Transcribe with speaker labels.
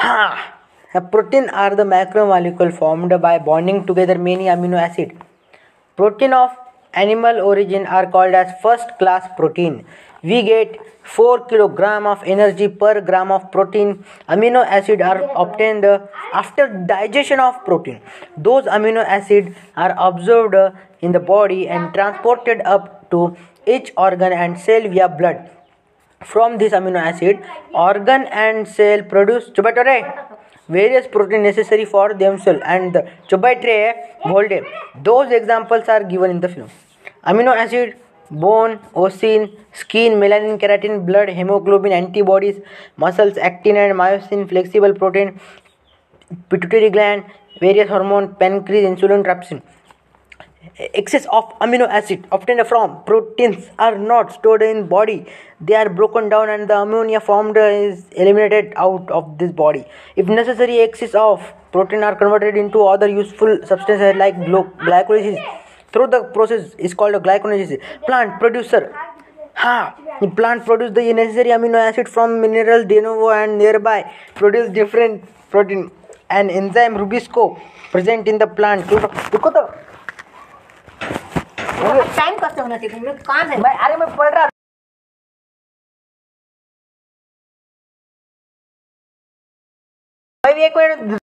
Speaker 1: Ha! Protein are the macromolecule formed by bonding together many amino acid. Protein of animal origin are called as first class protein. We get 4 kg of energy per gram of protein. Amino acid are obtained after digestion of protein. Those amino acid are absorbed in the body and transported up to each organ and cell via blood. From this amino acid, organ and cell produce chobotore, various protein necessary for themselves and the chobotore molde. Those examples are given in the film. Amino acid, bone, ossein, skin, melanin, keratin, blood, hemoglobin, antibodies, muscles, actin and myosin, flexible protein, pituitary gland, various hormone, pancreas, insulin, trypsin Excess of amino acid obtained from proteins are not stored in body. They are broken down and the ammonia formed is eliminated out of this body. If necessary, excess of protein are converted into other useful substances like glo- glycolysis. Through the process is called a glycolysis. Plant producer Ha! The plant produce the necessary amino acid from mineral de novo and nearby produce different protein. An enzyme Rubisco present in the plant. देखो तो
Speaker 2: Time करते होना चाहिए? काम है।
Speaker 1: मैं अरे मैं पढ़ रहा भाई एक